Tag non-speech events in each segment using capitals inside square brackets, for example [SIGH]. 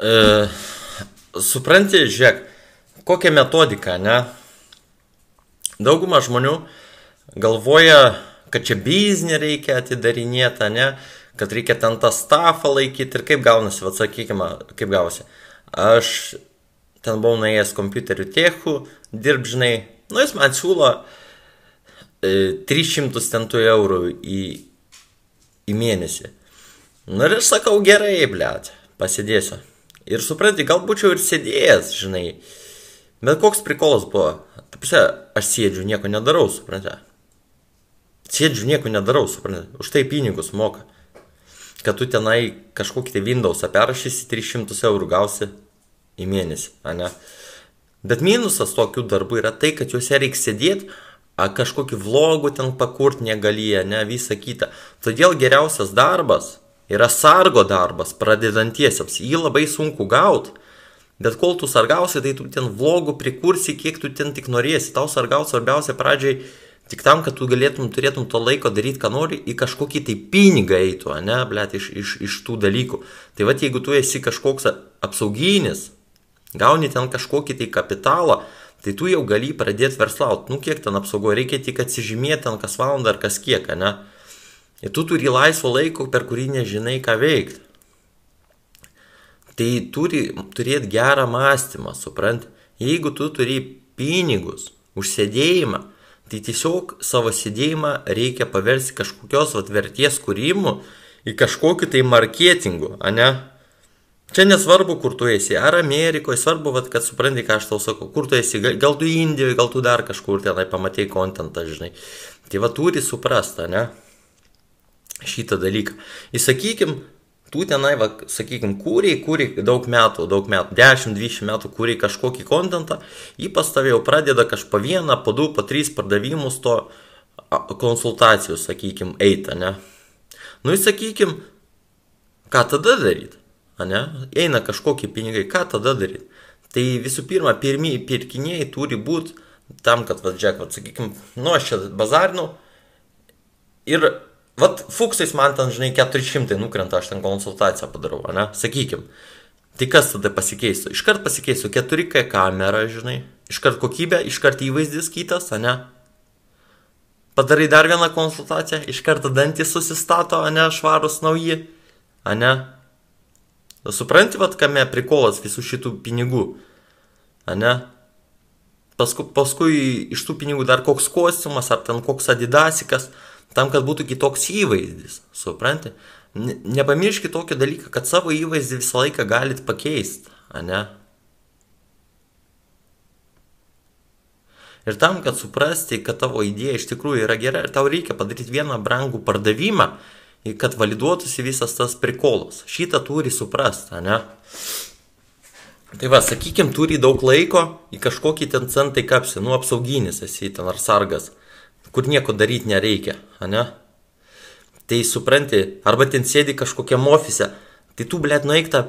E, supranti, žiūrėk, kokią metodiką, ne? Dauguma žmonių galvoja, kad čia biznį reikia atidarinėti, ne? Kad reikia ten tą stafą laikyti ir kaip gaunasi, vad sakykime, kaip gausi. Aš ten buvau nuėjęs kompiuterių techų, dirbžinai, nu jis man siūlo e, 300 tentų eurų į, į mėnesį. Nu ir aš sakau, gerai, blėt, pasidėsiu. Ir supranti, gal būčiau ir sėdėjęs, žinai. Bet koks prikolas buvo. Tapusė, aš sėdžiu, nieko nedarau, supranti. Sėdžiu, nieko nedarau, supranti. Už tai pinigus moka. Kad tu tenai kažkokį tai Windows perrašysi 300 eurų gausi į mėnesį, ne? Bet minusas tokių darbų yra tai, kad juose reikia sėdėti, kažkokį vlogų ten pakurt negalyje, ne, visą kitą. Todėl geriausias darbas yra sargo darbas pradedantiesiems. Jį labai sunku gauti. Bet kol tu sargausi, tai tu ten vlogų prikursi, kiek tu ten tik norėsi. Tau sargauti svarbiausia pradžiai tik tam, kad tu galėtum, turėtum to laiko daryti, ką nori, į kažkokį tai pinigą eitų, ne, blėt, iš, iš, iš tų dalykų. Tai vad, jeigu tu esi kažkoks apsauginis, gauni ten kažkokį tai kapitalą, tai tu jau gali pradėti verslauti. Nu, kiek ten apsaugo, reikia tik atsižymėti ten kas valandą ar kas kiek, ne. Ir tu turi laisvo laiko, per kurį nežinai, ką veikti. Tai turi turėti gerą mąstymą, suprant. Jeigu tu turi pinigus už sėdėjimą, tai tiesiog savo sėdėjimą reikia paversti kažkokios vat, vertės kūrimu į kažkokį tai marketingų, ne? Čia nesvarbu, kur tu esi, ar Amerikoje, svarbu, vat, kad supranti, ką aš tau sakau, kur tu esi, gal, gal tu Indijoje, gal tu dar kažkur tenai pamatėjai kontentą, žinai. Tai va turi suprastą, ne? Šitą dalyką. Įsakykim, tu tenai, va, sakykim, kūrei, kūrei daug metų, daug metų, 10-20 metų kūrei kažkokį kontentą, jį pas tavę jau pradeda kažpo vieną, po du, po trys pardavimus to konsultacijų, sakykim, eita, ne? Nu, įsakykim, ką tada daryti, ne? Eina kažkokie pinigai, ką tada daryti? Tai visų pirma, pirmieji pirkiniai turi būti tam, kad, va, džek, va, sakykim, nu, aš čia bazarinau ir Vat fuksais man ten, žinai, 400 nukrenta, aš ten konsultaciją padarau, ne? Sakykim. Tai kas tada pasikeistų? Iškart pasikeistų 4K kamera, žinai. Iškart kokybė, iškart įvaizdis kitas, ne? Padarai dar vieną konsultaciją, iš karto dantys susistato, ne, švarus nauji, ne? Supranti, vad, kame prikolas visų šitų pinigų, ne? Paskui, paskui iš tų pinigų dar koks kostiumas, ar ten koks adidasikas, tam, kad būtų kitoks įvaizdis, supranti? Nepamirškit tokio dalyką, kad savo įvaizdį visą laiką galit pakeisti, ne? Ir tam, kad suprasti, kad tavo idėja iš tikrųjų yra gera ir tau reikia padaryti vieną brangų pardavimą, kad validuotųsi visas tas prikolas. Šitą turi suprasti, ne? Tai va, sakykim, turi daug laiko į kažkokį ten centai kapsi, nu apsauginis esi ten ar sargas kur nieko daryti nereikia, ne? Tai supranti, arba ten sėdi kažkokiam ofise, tai tu, blėt, nueik tą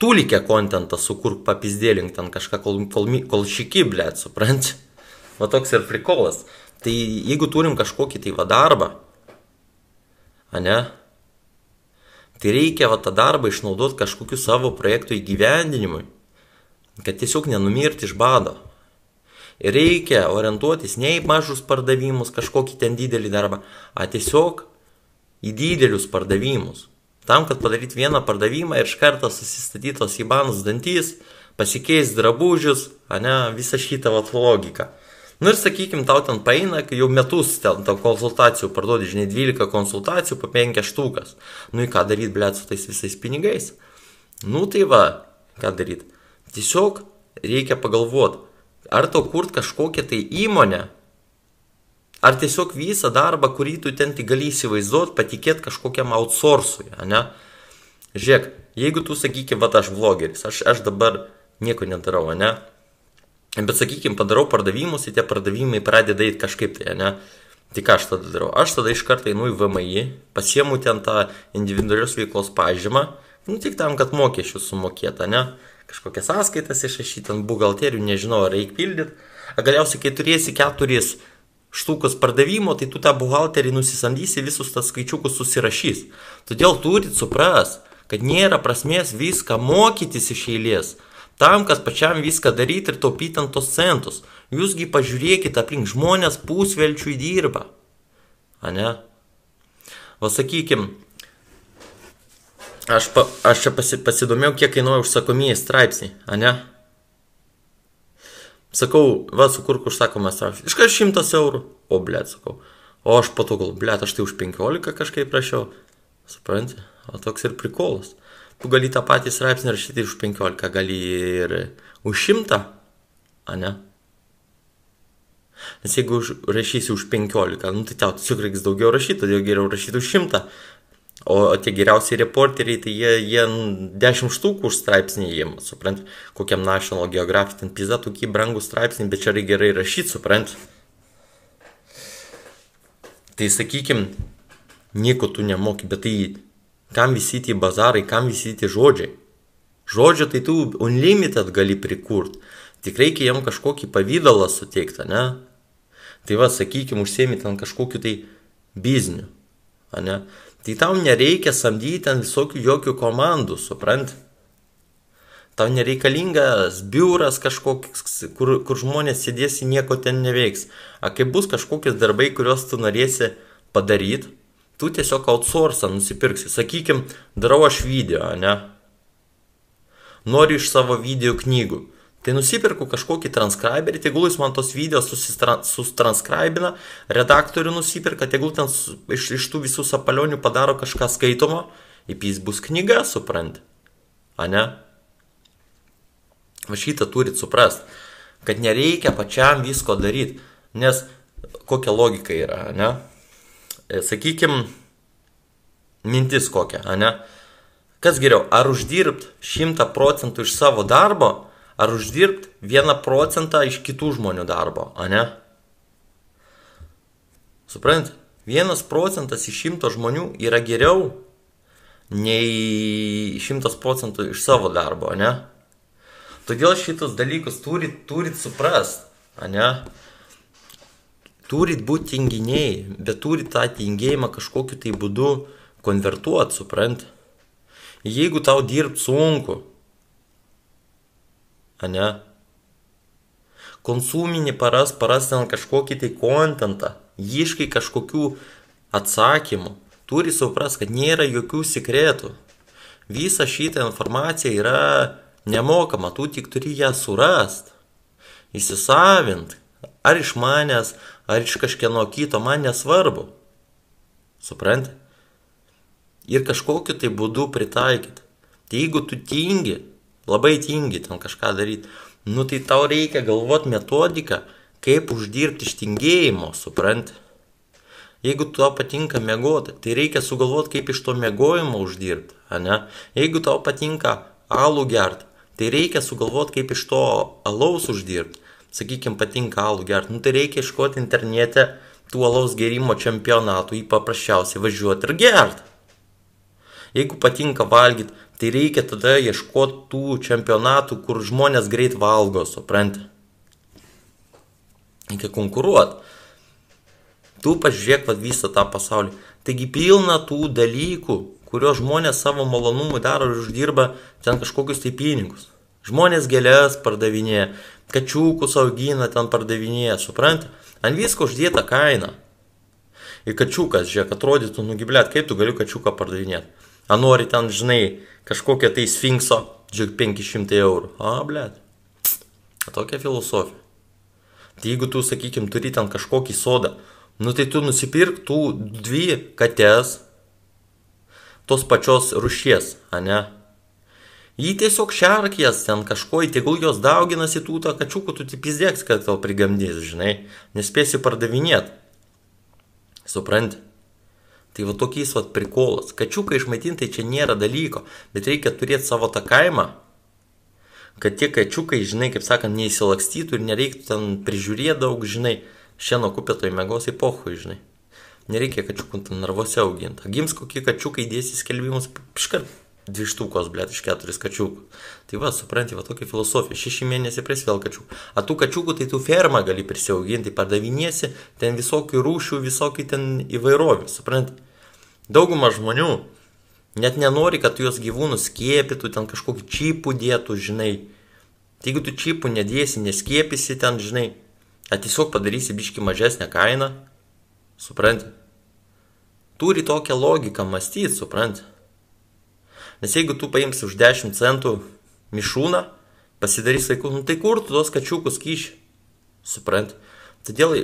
tūlikę kontentą sukurk papizdėlink ten kažką, kol, kol, kol šiki, blėt, supranti? [LAUGHS] Va toks ir prikolas. Tai jeigu turim kažkokį tai va darbą, ne? Tai reikia va tą darbą išnaudoti kažkokiu savo projektų įgyvendinimui, kad tiesiog nenumirti iš bado. Reikia orientuotis ne į mažus pardavimus, kažkokį ten didelį darbą, o tiesiog į didelius pardavimus. Tam, kad padaryti vieną pardavimą ir iš karto susistatytos į banus dantys, pasikeis drabužius, ne, visą šitą vat logiką. Nu ir sakykim, tau ten paeina, kai jau metus ten tau konsultacijų parduodi, žinai, 12 konsultacijų po 5 štukas. Nu į ką daryti, blėt, su tais visais pinigais? Nu tai va, ką daryti? Tiesiog reikia pagalvoti, Ar tau kurt kažkokią tai įmonę, ar tiesiog visą darbą, kurį tu ten tik gali įsivaizduoti, patikėti kažkokiam outsourcui, ne? Žiūrėk, jeigu tu, sakykime, va aš vlogeris, aš, aš dabar nieko nedarau, ne? Bet, sakykime, padarau pardavimus ir tie pardavimai pradeda eiti kažkaip tai, ne? Tai ką aš tada darau? Aš tada iš karto einu į VMI, pasiemu ten tą individualios veiklos pažymą, nu tik tam, kad mokesčius sumokėta, ne? Kažkokias sąskaitas išrašyti ant buhalterių, nežinau, ar reikia pildyti. Galiausiai, kai turėsi keturis štukus pardavimo, tai tu tą buhalterį nusisamdysi, visus tas skaičiukus susirašys. Todėl turit supras, kad nėra prasmės viską mokytis iš eilės. Tam, kad pačiam viską daryti ir taupyti ant tos centus. Jūsgi pažiūrėkite aplink žmonės pusvelčių įdirba. Ane? Va sakykim, aš, pa, aš čia pasi, pasidomėjau, kiek kainuoja užsakomieji straipsniai, ane? Sakau, va, sukurk užsakomą straipsnį. Iškart šimtas eurų. O, blėt, sakau. O aš po to gal, blėt, aš tai už penkiolika kažkaip prašiau. Supranti? O toks ir prikolas. Tu gali tą patį straipsnį rašyti už penkiolika, gali ir už šimtą, ane? Nes jeigu rašysi už 15, nu, tai tau tiesiog reiks daugiau rašyti, todėl geriau rašyti už 100. O, o tie geriausiai reporteriai, tai jie, jie 10 štukų už straipsnį jiem, suprant, kokiam National Geographic, ten pizda tokie brangų straipsniai, bet čia reikia gerai rašyti, suprant. Tai sakykim, nieko tu nemoki, bet tai kam visi tie bazarai, kam visi tie žodžiai. Žodžio tai tu unlimited gali prikurti. Tik reikia jam kažkokį pavydalą suteikti, ne? Tai va, sakykime, užsiemi ten kažkokiu tai bizniu, ne? Tai tau nereikia samdyti ten visokių jokių komandų, suprant? Tau nereikalingas biuras kažkoks, kur, kur žmonės sėdės į nieko ten neveiks. A kai bus kažkokie darbai, kuriuos tu norėsi padaryti, tu tiesiog outsourcą nusipirksi. Sakykim, darau aš video, ne? Noriu iš savo video knygų Tai nusipirku kažkokį transcriberį, tegul jis man tos video sustranscribina, redaktorių nusipirka, tegul ten iš, iš tų visų sapalionių padaro kažką skaitomo, jis bus knyga, suprant. A ne? Va šitą turit suprast, kad nereikia pačiam visko daryti, nes kokia logika yra, ne? E, Sakykim, mintis kokia, ne? Kas geriau, ar uždirbt 100 procentų iš savo darbo, ar uždirbti vieną procentą iš kitų žmonių darbo, o ne? Suprant, vienas procentas iš šimto žmonių yra geriau nei šimtas procentų iš savo darbo, ne? Todėl šitus dalykus turit, turit suprast, ne? Turit būti tinginiai, bet turit tą tingėjimą kažkokiu tai būdu konvertuoti, suprant. Jeigu tau dirbt sunku, ane? Konsuminį paras, paras ten kažkokį tai kontentą, ieškai kažkokių atsakymų, turi supras, kad nėra jokių sekretų. Visa šita informacija yra nemokama, tu tik turi ją surast, įsisavint, ar iš manęs, ar iš kažkieno kito, man nesvarbu. Supranti? Ir kažkokiu tai būdu pritaikyti. Tai jeigu tu tingi, labai tingi ten kažką daryti. Nu tai tau reikia galvoti metodiką, kaip uždirbti iš tingėjimo, supranti. Jeigu tau patinka mėgoti, tai reikia sugalvoti, kaip iš to mėgojimo uždirbti, ne? Jeigu tau patinka alų gerti, tai reikia sugalvoti, kaip iš to alaus uždirbti. Sakykime, patinka alų gerti, nu tai reikia iškoti internete tų alaus gerimo čempionatų, jį paprasčiausiai važiuoti ir gerti. Jeigu patinka valgyti, tai reikia tada ieškoti tų čempionatų, kur žmonės greit valgo, supranti. Reikia konkuruoti. Tu pažiūrėk vad visą tą pasaulį. Taigi pilna tų dalykų, kuriuos žmonės savo malonumui daro ir uždirba ten kažkokius tai pinigus. Žmonės gėlės pardavinėja, kačiukus augina ten pardavinėja, supranti? Ant visko uždėta kaina. Ir kačiukas, žiūrėk, atrodytų, nugiblėt, kaip tu gali kačiuką pardavinėti. A nori ten, žinai, kažkokią tai sfinkso, žiūrėk, 500 eurų. A, blėt. Tokia filosofija. Tai jeigu tu, sakykim, turi ten kažkokį sodą, nu tai tu nusipirk tų dvi kates tos pačios rušies, ane? Jį tiesiog šerkės ten kažko, tegul jos dauginasi tų tą kačiukų, tu tik pizdėks, kad tau prigamdys, žinai, nespėsi pardavinėti. Supranti? Tai va tokiais va prikolas. Kačiukai išmaitinti čia nėra dalyko, bet reikia turėti savo tą kaimą, kad tie kačiukai, žinai, kaip sakant, neįsilakstytų ir nereiktų ten prižiūrėti daug, žinai, šieno kupėtoj mėgos į pohui, žinai. Nereikia kačiukų ten narvuose auginti. Gims kokie kačiukai dėsi skelbimus, iškart dvi štukos, blėt, iš keturis kačiukų. Tai va, supranti, va tokia filosofija. Šeši mėnesiai pries vėl kačiukų. A tų kačiukų tai tu fermą gali prisiauginti, pardavinėsi, ten visokių rūšių, visokių ten įvairovių, supranti. Dauguma žmonių Net nenori, kad tu juos gyvūnus skiepytų, ten kažkokį čipų dėtų, žinai. Tai jeigu tu čipų nedėsi, neskiepysi ten, žinai, a tiesiog padarysi biški mažesnę kainą, supranti. Turi tokią logiką mąstyti, supranti. Nes jeigu tu paimsi už 10 centų mišūną, pasidarys vaikų, nu tai kur tu tos kačiukus kyši, supranti. Todėl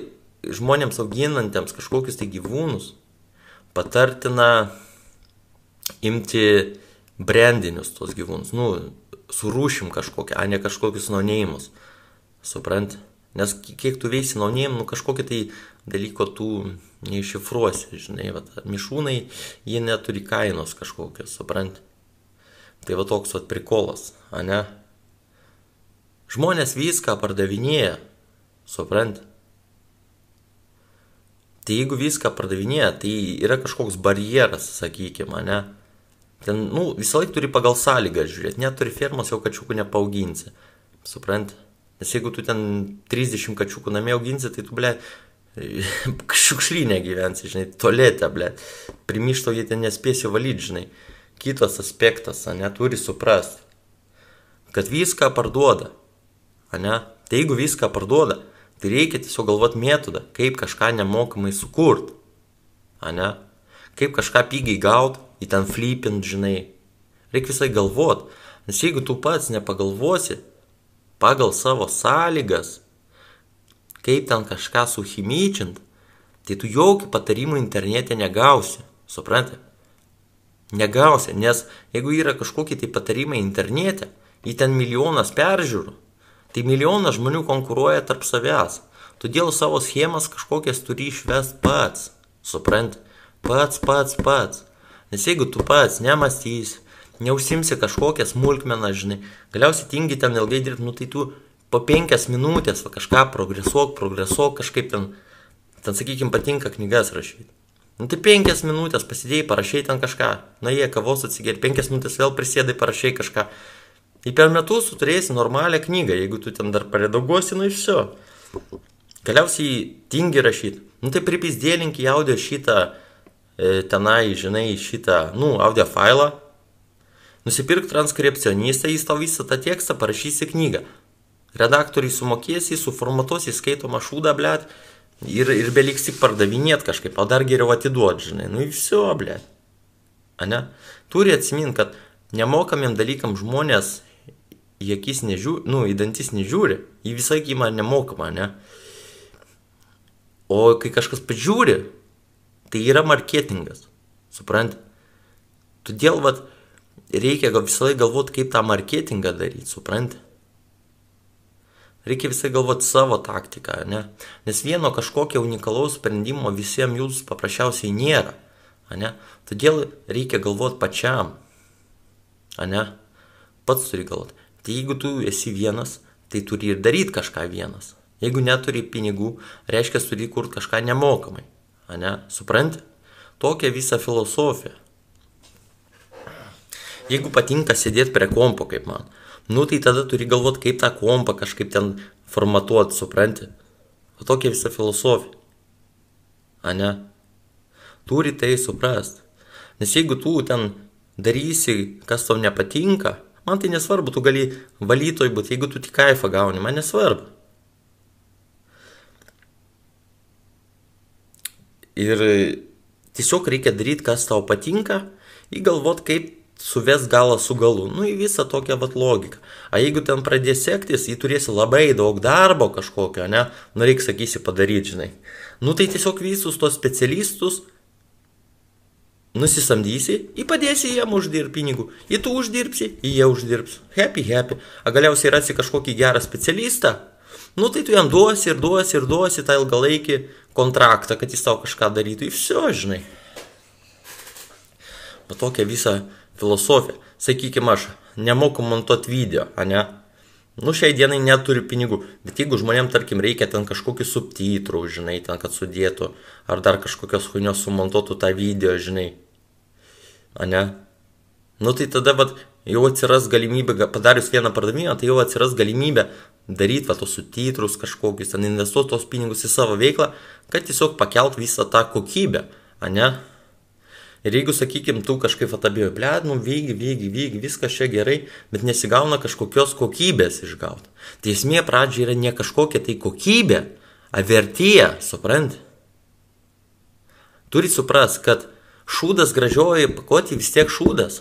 žmonėms auginantiems kažkokius tai gyvūnus patartina imti brandinius tos gyvūnus, nu, surūšim kažkokią, a ne kažkokius naunėjimus. Suprant? Nes kiek tu veisi naunėjim, nu kažkokį tai dalyko tu neiššifruosi, žinai, va, mišūnai, jie neturi kainos kažkokios, suprant? Tai va toks va prikolas, a ne? Žmonės viską pardavinėja, suprant? Tai jeigu viską pardavinėja, tai yra kažkoks barjeras, sakykime, ne? Ten, nu, visą laiką turi pagal sąlygą žiūrėti, neturi fermos jau kačiukų nepaauginsi. Suprant? Nes jeigu tu ten 30 kačiukų namie auginsi, tai tu, ble, [LAUGHS] šiukšlynė gyvensi, žinai, tolėte, ble. Primišto jie ten nespėsi valyti, žinai. Kitas aspektas, ne, turi suprasti, kad viską parduoda, ne? Tai jeigu viską parduoda, Tai reikia tiesiog galvoti metodą, kaip kažką nemokamai sukurt. Ane? Kaip kažką pigiai gaut, į ten flipint, žinai. Reikia visai galvot. Nes jeigu tu pats nepagalvosi pagal savo sąlygas, kaip ten kažką suhimyčint, tai tu jokių patarimų internete negausi. Suprantate? Negausi, nes jeigu yra kažkokie tai patarimai internete, į ten milijonas peržiūrų, Tai milijonas žmonių konkuruoja tarp savęs. Todėl savo schemas kažkokias turi išvest pats. Suprant? Pats, pats, pats. Nes jeigu tu pats nemastysi, neužsimsi kažkokią smulkmeną, žinai, galiausiai tingi ten ilgai dirbti, nu tai tu po penkias minutės va, kažką progresuok, progresuok, kažkaip ten, ten sakykime, patinka knygas rašyti. Nu tai penkias minutės pasidėjai, parašai ten kažką, na jie kavos atsigeri, penkias minutės vėl prisėdai, parašai kažką. Tai per metus tu turėsi normalią knygą, jeigu tu ten dar paredaguosi, nu iš viso. Galiausiai tingi rašyti. Nu tai pripizdėlink į audio šitą, e, tenai, žinai, šitą, nu, audio failą. Nusipirk transkripcionistą, jis tau visą tą tekstą parašysi knygą. Redaktoriai sumokėsi, suformatuosi skaitomą šūdą, blėt, ir, ir beliks tik pardavinėt kažkaip, o dar geriau atiduot, žinai, nu viso, blėt. Ane? Turi atsiminti, kad nemokamiem dalykam žmonės į akis nežiūri, nu, į dantis nežiūri, į visą įmą nemokamą, ne? O kai kažkas pažiūri, tai yra marketingas, suprant? Todėl, vat, reikia visą laiką galvoti, kaip tą marketingą daryti, suprant? Reikia visai galvoti savo taktiką, ne? Nes vieno kažkokio unikalaus sprendimo visiems jūs paprasčiausiai nėra, ne? Todėl reikia galvoti pačiam, ne? Pats turi galvoti. Tai jeigu tu esi vienas, tai turi ir daryti kažką vienas. Jeigu neturi pinigų, reiškia turi kurti kažką nemokamai. Ne? Supranti? Tokia visa filosofija. Jeigu patinka sėdėti prie kompo, kaip man, nu tai tada turi galvoti, kaip tą kompą kažkaip ten formatuoti, supranti? O tokia visa filosofija. Ane? Turi tai suprasti. Nes jeigu tu ten darysi, kas tau nepatinka, Man tai nesvarbu, tu gali valytoj būti, jeigu tu tik kaifą gauni, man nesvarbu. Ir tiesiog reikia daryti, kas tau patinka, įgalvot, kaip suves galą su galu. Nu, į visą tokią vat logiką. O jeigu ten pradės sektis, jį turėsi labai daug darbo kažkokio, ne? Nu, reikia, sakysi, padaryti, žinai. Nu, tai tiesiog visus tos specialistus nusisamdysi, įpadėsi jiem uždirbti pinigų, į tu uždirbsi, į jie uždirbs. Happy, happy. A galiausiai rasi kažkokį gerą specialistą, nu tai tu jam duosi ir duosi ir duosi tą ilgalaikį kontraktą, kad jis tau kažką darytų. Ir viso, žinai. Bet tokia visa filosofija. Sakykime, aš nemoku montuoti video, ne? Nu, šiai dienai neturiu pinigų, bet jeigu žmonėm, tarkim, reikia ten kažkokių subtitrų, žinai, ten, kad sudėtų, ar dar kažkokios huinios sumontuotų tą video, žinai, ane? Nu tai tada vat, jau atsiras galimybė, padarius vieną pardavimą, tai jau atsiras galimybė daryti va tos sutitrus kažkokius, ten investuoti tos pinigus į savo veiklą, kad tiesiog pakelt visą tą kokybę, ane? Ir jeigu, sakykim, tu kažkaip atabijo, ble, nu vygi, vygi, vygi, viskas čia gerai, bet nesigauna kažkokios kokybės išgauti. Tai esmė pradžia yra ne kažkokia tai kokybė, o vertė, supranti? Turi supras, kad šūdas gražioji pakuotė vis tiek šūdas,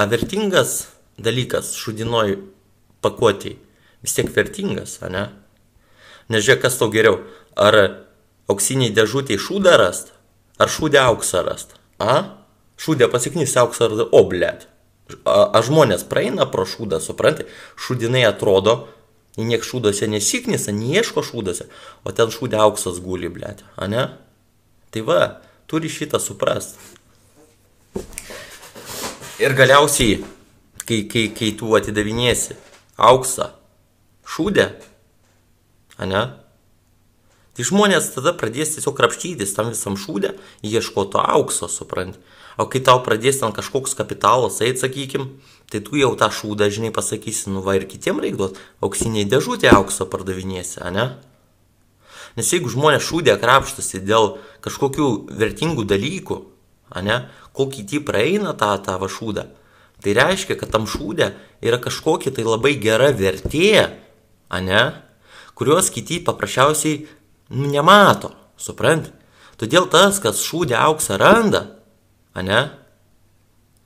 o vertingas dalykas šūdinoj pakuotėj vis tiek vertingas, ne? Nežiūrėk, kas tau geriau, ar auksiniai dėžutėje šūdą rast, ar šūdę auksą rast, a? Šūdė pasiknys auksą ar, o, blėt. A, a žmonės praeina pro šūdą, supranti, šūdinai atrodo, niek šūdose nesiknisa, neieško šūdose, o ten šūdė auksas guli, blėt, a ne? Tai va, turi šitą suprast. Ir galiausiai, kai, kai, kai tu atidavinėsi auksą, šūdę, a ne? Tai žmonės tada pradės tiesiog krapštytis tam visam šūdę, ieškoto aukso, supranti. O kai tau pradės ten kažkoks kapitalas, eit, sakykim, tai tu jau tą šūdą, žinai, pasakysi, nu va ir kitiem reikia duoti, auksiniai dėžutė aukso pardavinėsi, ne? Nes jeigu žmonės šūdė krapštasi dėl kažkokių vertingų dalykų, ne, kol kiti praeina tą, tą va šūdą, tai reiškia, kad tam šūdė yra kažkokia tai labai gera vertė, ne, kurios kiti paprasčiausiai nemato, supranti? Todėl tas, kas šūdė auksą randa, ne?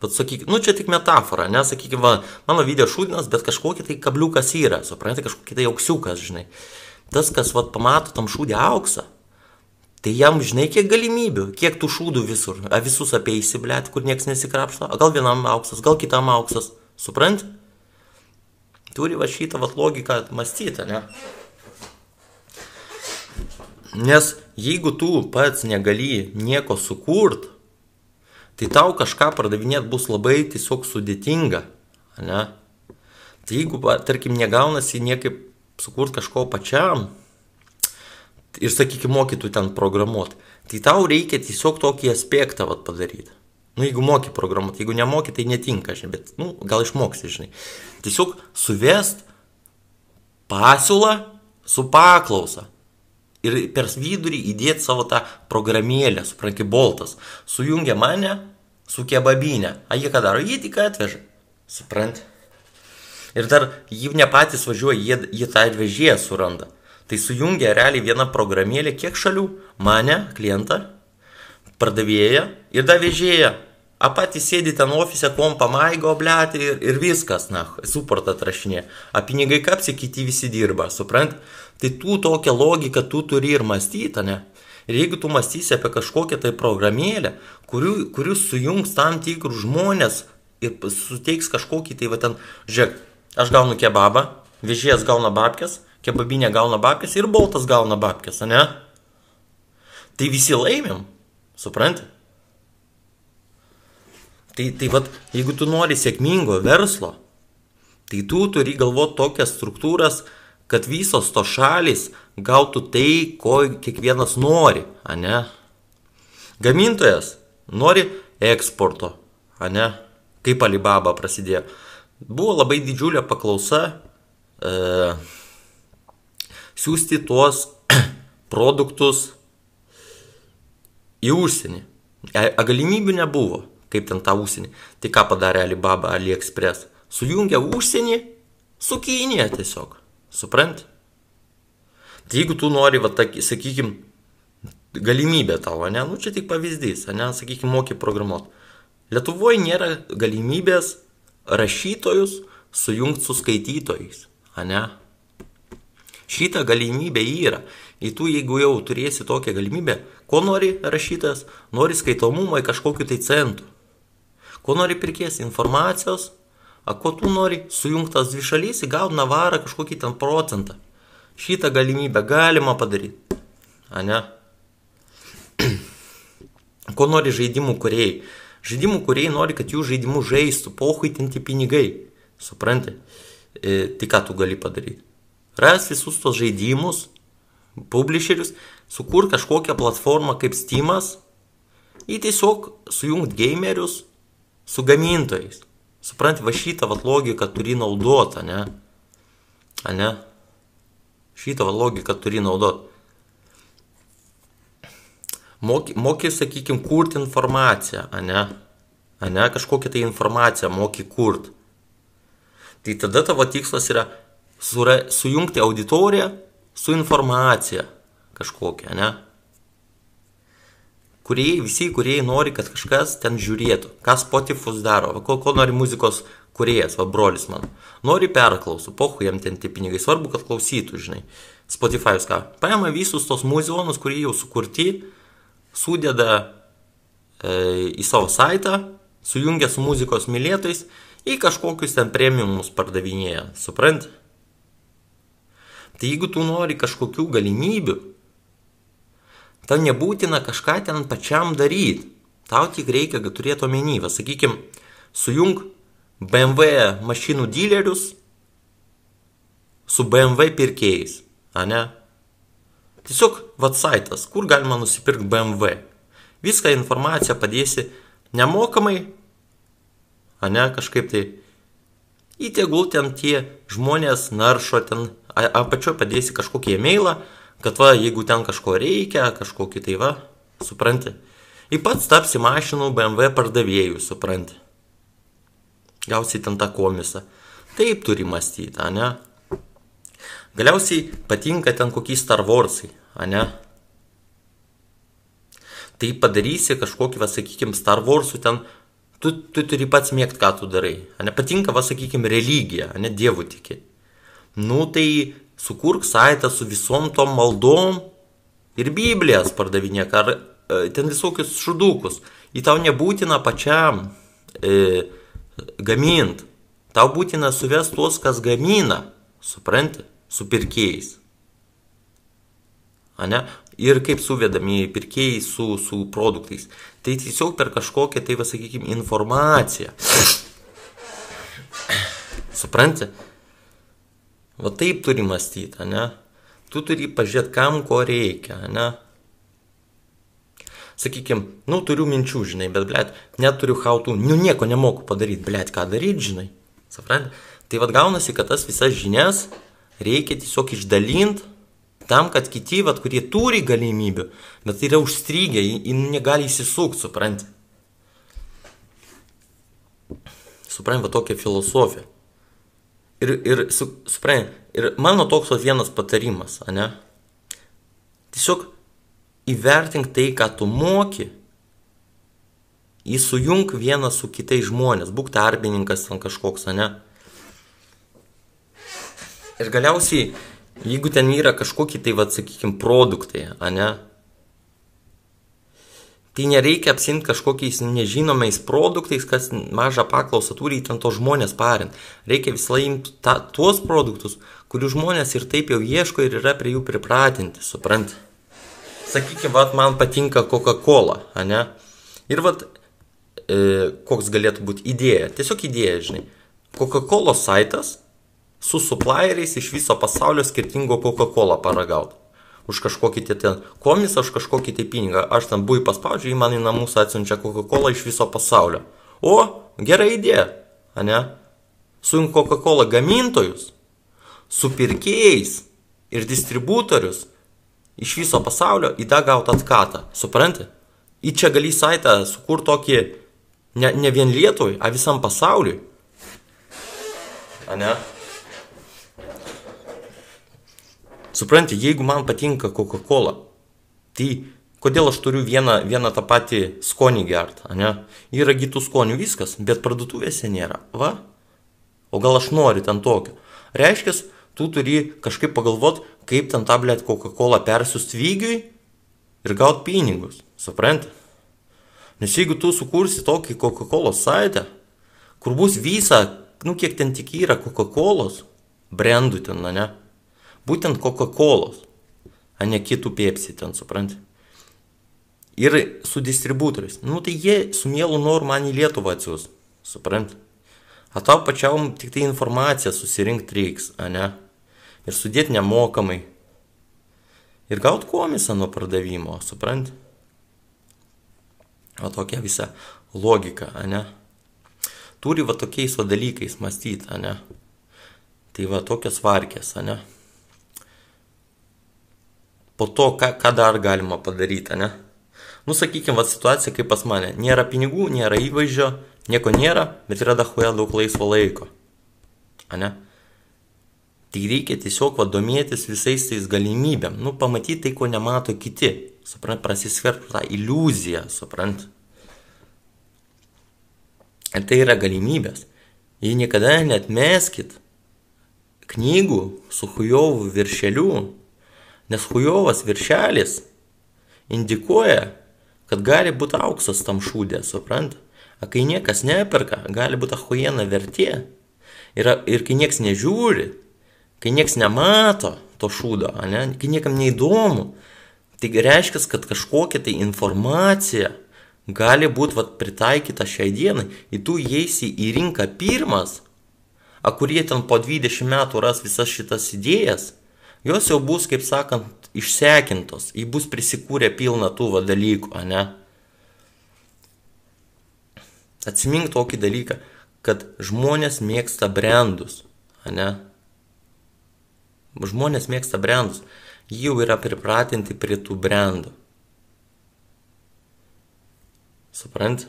Bet sakyk, nu čia tik metafora, ne, sakykime, va, mano video šūdinas, bet kažkokia tai kabliukas yra, suprantate, kažkokia tai auksiukas, žinai. Tas, kas, va, pamato tam šūdį auksą, tai jam, žinai, kiek galimybių, kiek tų šūdų visur, a visus apie įsiblėt, kur niekas nesikrapšto, a gal vienam auksas, gal kitam auksas, suprantate? Turi va šitą va logiką mąstyti, ne? Nes jeigu tu pats negali nieko sukurt, tai tau kažką pardavinėti bus labai tiesiog sudėtinga. Ne? Tai jeigu, tarkim, negaunasi niekaip sukurt kažko pačiam ir, sakykime, mokytų ten programuoti, tai tau reikia tiesiog tokį aspektą vat, padaryti. Nu, jeigu moki programuoti, jeigu nemoki, tai netinka, žinai, bet, nu, gal išmoksi, žinai. Tiesiog suvest pasiūlą su paklausa ir per vidurį įdėti savo tą programėlę, supranti, boltas. Sujungia mane su kebabinė. A jie ką daro? Jie tik atveža. Supranti? Ir dar jį ne patys važiuoja, jie, jie tą atvežėją suranda. Tai sujungia realiai viena programėlė, kiek šalių? Mane, klientą, pardavėją ir dar vežėją. A patys sėdi ten ofise, kompą maigo, blėti ir, ir viskas, na, suportą atrašinė. A pinigai kapsi, kiti visi dirba, suprant? Tai tu tokią logiką tu turi ir mąstyti, ne? Ir jeigu tu mąstysi apie kažkokią tai programėlę, kurių, kurių sujungs tam tikrus žmonės ir suteiks kažkokį tai va ten, žiūrėk, aš gaunu kebabą, vežėjas gauna babkės, kebabinė gauna babkės ir boltas gauna babkės, ne? Tai visi laimim, supranti? Tai, tai vad, jeigu tu nori sėkmingo verslo, tai tu turi galvoti tokias struktūras, kad visos to šalis gautų tai, ko kiekvienas nori, ne? Gamintojas nori eksporto, ne? Kaip Alibaba prasidėjo. Buvo labai didžiulė paklausa e, siūsti tuos [CLEARS THROAT] produktus į užsienį. A, a galimybių nebuvo, kaip ten tą užsienį. Tai ką padarė Alibaba, AliExpress? Sujungė užsienį su Kinija tiesiog. Supranti? Tai jeigu tu nori, va, sakykime, galimybė tavo, ne, nu čia tik pavyzdys, ne, sakykime, moki programuoti. Lietuvoje nėra galimybės rašytojus sujungti su skaitytojais, ne? Šitą galimybę yra. Ir tu, jeigu jau turėsi tokią galimybę, ko nori rašytojas, nori skaitomumo į kažkokiu tai centru. Ko nori pirkės informacijos, A ko tu nori sujungtas dvi šalys, įgaut navarą kažkokį ten procentą. Šitą galimybę galima padaryti. A ne? [CLEARS THROAT] ko nori žaidimų kuriejai? Žaidimų kuriejai nori, kad jų žaidimų žaistų, pohuitinti pinigai. Supranti? E, tai ką tu gali padaryti? Ras visus tos žaidimus, publisherius, sukur kažkokią platformą kaip Steamas ir tiesiog sujungt gamerius su gamintojais. Supranti, va šitą vat logiką turi naudot, ne? A ne? Šitą vat logiką turi naudot. moki, moki sakykime, kurti informaciją, ne? Ne, kažkokią tai informaciją moki kurti. Tai tada tavo tikslas yra sure, sujungti auditoriją su informacija kažkokia, ne? Kuriai, visi kuriai nori, kad kažkas ten žiūrėtų, ką Spotify daro, ko, ko nori muzikos kuriejas, va brolis mano. Nori perklausų, pohu jam ten tie pinigai, svarbu, kad klausytų, žinai. Spotify'us ką? Paima visus tos muzikonus, kurie jau sukurti, sudeda e, į savo saitą, sujungia su muzikos mylėtojais, į kažkokius ten premiumus pardavinėja, suprant? Tai jeigu tu nori kažkokių galimybių, tau nebūtina kažką ten pačiam daryti. Tau tik reikia, kad turėtų omeny, va, sakykime, sujung BMW mašinų dilerius su BMW pirkėjais, a ne? Tiesiog vatsaitas, kur galima nusipirkti BMW. Viską informaciją padėsi nemokamai, a ne kažkaip tai. Įtegul ten tie žmonės naršo ten, apačioje padėsi kažkokį e-mailą, kad va, jeigu ten kažko reikia, kažkokį tai va, supranti. Į pats tapsi mašinų BMW pardavėjų, supranti. Gausi ten tą komisą. Taip turi mąstyti, ne? Galiausiai patinka ten kokie Star Warsai, ne? Tai padarysi kažkokį, va, sakykime, Star Warsų ten, tu, tu turi pats mėgti, ką tu darai. Ne patinka, va, sakykime, religija, ne dievų tiki. Nu tai sukurk saitą su visom tom maldom ir Biblijas pardavinėk, ar e, ten visokius šudukus. Į tau nebūtina pačiam e, gamint. Tau būtina suvest tuos, kas gamina, supranti, su pirkėjais. Ane? Ir kaip suvedami pirkėjai su, su produktais. Tai tiesiog per kažkokią, tai vasakykime, informaciją. [COUGHS] Supranti? Va taip turi mąstyti, ne? Tu turi pažiūrėti, kam ko reikia, ne? Sakykime, nu turiu minčių, žinai, bet, blėt, neturiu hautų, nu nieko nemoku padaryti, blėt, ką daryti, žinai. Supranti? Tai vad gaunasi, kad tas visas žinias reikia tiesiog išdalinti tam, kad kiti, vat, kurie turi galimybių, bet yra užstrigę, jie negali įsisukti, supranti. Supranti, va tokia filosofija. Ir, ir, su, supranti, ir mano toks vienas patarimas, ne? Tiesiog įvertink tai, ką tu moki, įsujung vieną su kitais žmonės, būk tarpininkas ten kažkoks, ne? Ir galiausiai, jeigu ten yra kažkokie tai, vad, sakykime, produktai, ne? Tai nereikia apsimti kažkokiais nežinomais produktais, kas mažą paklausą turi, ten to žmonės parint. Reikia visą laiką ta, tuos produktus, kurių žmonės ir taip jau ieško ir yra prie jų pripratinti, suprantate sakykime, vat, man patinka Coca-Cola, ne? Ir vat, e, koks galėtų būti idėja, tiesiog idėja, žinai. Coca-Cola saitas su supplieriais iš viso pasaulio skirtingo Coca-Cola paragauti. Už kažkokį tai ten komisą, už kažkokį tai pinigą. Aš ten buvau paspaudžiu, į man į namus atsiunčia Coca-Cola iš viso pasaulio. O, gera idėja, ne? Sujung Coca-Cola gamintojus, su pirkėjais ir distributorius iš viso pasaulio į tą gautą atkatą. Supranti? Į čia gali saitą sukurti tokį ne, ne vien Lietuvai, a visam pasauliui. A ne? Supranti, jeigu man patinka Coca-Cola, tai kodėl aš turiu vieną, vieną tą patį skonį gert, ne? Yra kitų skonių viskas, bet parduotuvėse nėra. Va? O gal aš noriu ten tokio. Reiškia, tu turi kažkaip pagalvot, kaip ten tą blėt Coca-Cola persiust vygiui ir gaut pinigus, supranti? Nes jeigu tu sukursi tokį Coca-Cola saitę, kur bus visa, nu kiek ten tik yra Coca-Colos, brandų ten, ne? Būtent Coca-Colos, o ne kitų Pepsi ten, supranti? Ir su distributoriais. Nu tai jie su mielu noru man į Lietuvą atsiūs, supranti? O tau pačiam tik tai informaciją susirinkti reiks, ne? Ir sudėti nemokamai. Ir gauti komisą nuo pardavimo, supranti? O tokia visa logika, ne? Turi va tokiais va dalykais mąstyti, ne? Tai va tokios varkės, ne? Po to, ką, ką dar galima padaryti, ne? Nu, sakykime, va situacija kaip pas mane. Nėra pinigų, nėra įvaizdžio, nieko nėra, bet yra dahuoja daug laisvo laiko. Ane? Tai reikia tiesiog vadomėtis visais tais galimybėm. Nu, pamatyti tai, ko nemato kiti. Suprant, prasisvertų tą iliuziją, suprant. Ir tai yra galimybės. Jei niekada net meskit knygų su hujovų viršeliu, nes hujovas viršelis indikuoja, kad gali būti auksas tam šūdė, suprant? O kai niekas neperka, gali būti ahujena vertė. Ir, ir kai niekas nežiūri, kai niekas nemato to šūdo, ne? kai niekam neįdomu, tai reiškia, kad kažkokia tai informacija gali būti pritaikyta šiai dienai, į tu įeisi į rinką pirmas, a kurie ten po 20 metų ras visas šitas idėjas, jos jau bus, kaip sakant, išsekintos, jį bus prisikūrę pilną tų va dalykų, ne? Atsimink tokį dalyką, kad žmonės mėgsta brandus, ne? Žmonės mėgsta brandus, jie jau yra pripratinti prie tų brandų. Suprant?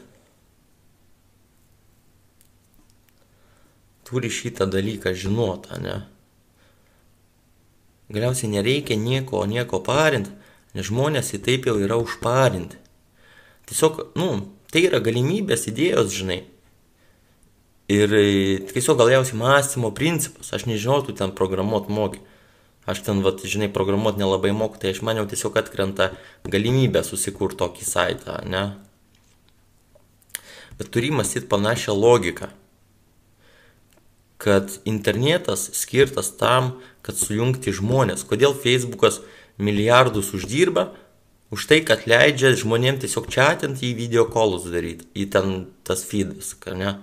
Turi šitą dalyką žinot, ne? Galiausiai nereikia nieko, nieko parinti, nes žmonės į taip jau yra užparinti. Tiesiog, nu, tai yra galimybės, idėjos, žinai. Ir e, tiesiog galiausiai mąstymo principas, aš nežinau, tu ten programuot moki. Aš ten, vat, žinai, programuot nelabai moku, tai aš maniau tiesiog atkrenta galimybė susikurti tokį saitą, ne? Bet turi mąstyti panašią logiką kad internetas skirtas tam, kad sujungti žmonės. Kodėl Facebookas milijardus uždirba? Už tai, kad leidžia žmonėm tiesiog čatinti į video kolus daryti, į ten tas feedas, ne?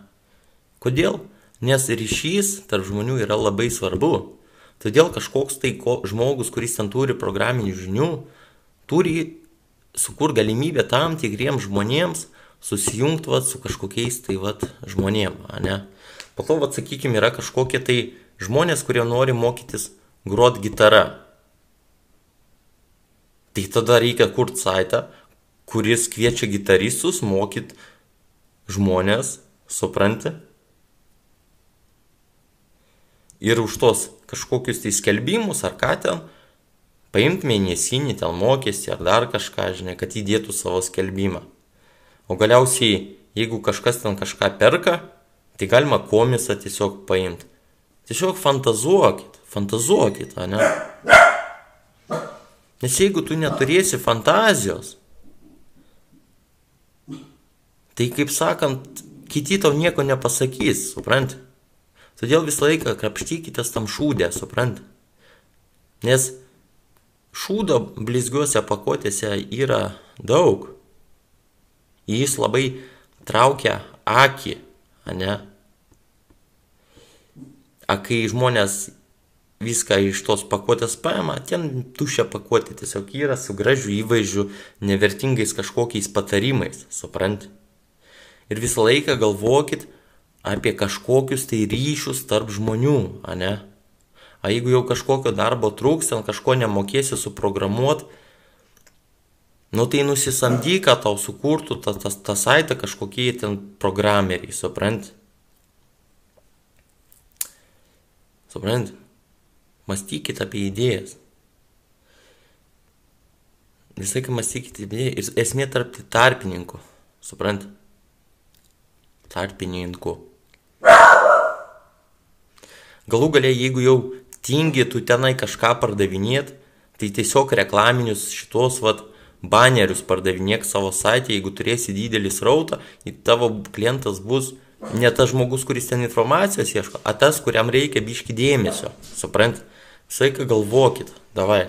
Kodėl? Nes ryšys tarp žmonių yra labai svarbu. Todėl kažkoks tai ko, žmogus, kuris ten turi programinių žinių, turi sukur galimybę tam tikriems žmonėms susijungti vat, su kažkokiais tai vat, žmonėm, ne? Po to, vat, sakykime, yra kažkokie tai žmonės, kurie nori mokytis grot gitarą. Tai tada reikia kurti saitą, kuris kviečia gitaristus mokyti žmonės, supranti? Ir už tos kažkokius tai skelbimus ar ką ten, paimt mėnesinį ten mokestį ar dar kažką, žinai, kad įdėtų savo skelbimą. O galiausiai, jeigu kažkas ten kažką perka, Tai galima komisą tiesiog paimti. Tiesiog fantazuokit, fantazuokit, ne? Nes jeigu tu neturėsi fantazijos, tai kaip sakant, kiti tau nieko nepasakys, suprant? Todėl visą laiką krapštykitės tam šūdę, suprant? Nes šūdo blizgiuose pakuotėse yra daug. Jis labai traukia akį, ne? A kai žmonės viską iš tos pakuotės paima, ten tušia pakuotė tiesiog yra su gražiu įvaizdžiu, nevertingais kažkokiais patarimais, suprant? Ir visą laiką galvokit apie kažkokius tai ryšius tarp žmonių, ane? A jeigu jau kažkokio darbo trūks, ten kažko nemokėsi suprogramuoti, Nu tai nusisamdyk, kad tau sukurtų tą, tą, tą saitą kažkokie ten programeriai, suprant? Suprant? Mąstykit apie idėjas. Visą laiką mąstykit apie idėjas. Ir esmė tarp tarpininkų. Suprant? Tarpininkų. Galų galia, jeigu jau tingi tu tenai kažką pardavinėt, tai tiesiog reklaminius šitos, vad, banerius pardavinėk savo saitį, jeigu turėsi didelį srautą, tavo klientas bus ne tas žmogus, kuris ten informacijos ieško, o tas, kuriam reikia biški dėmesio. Suprant? Visą laiką galvokit, davai.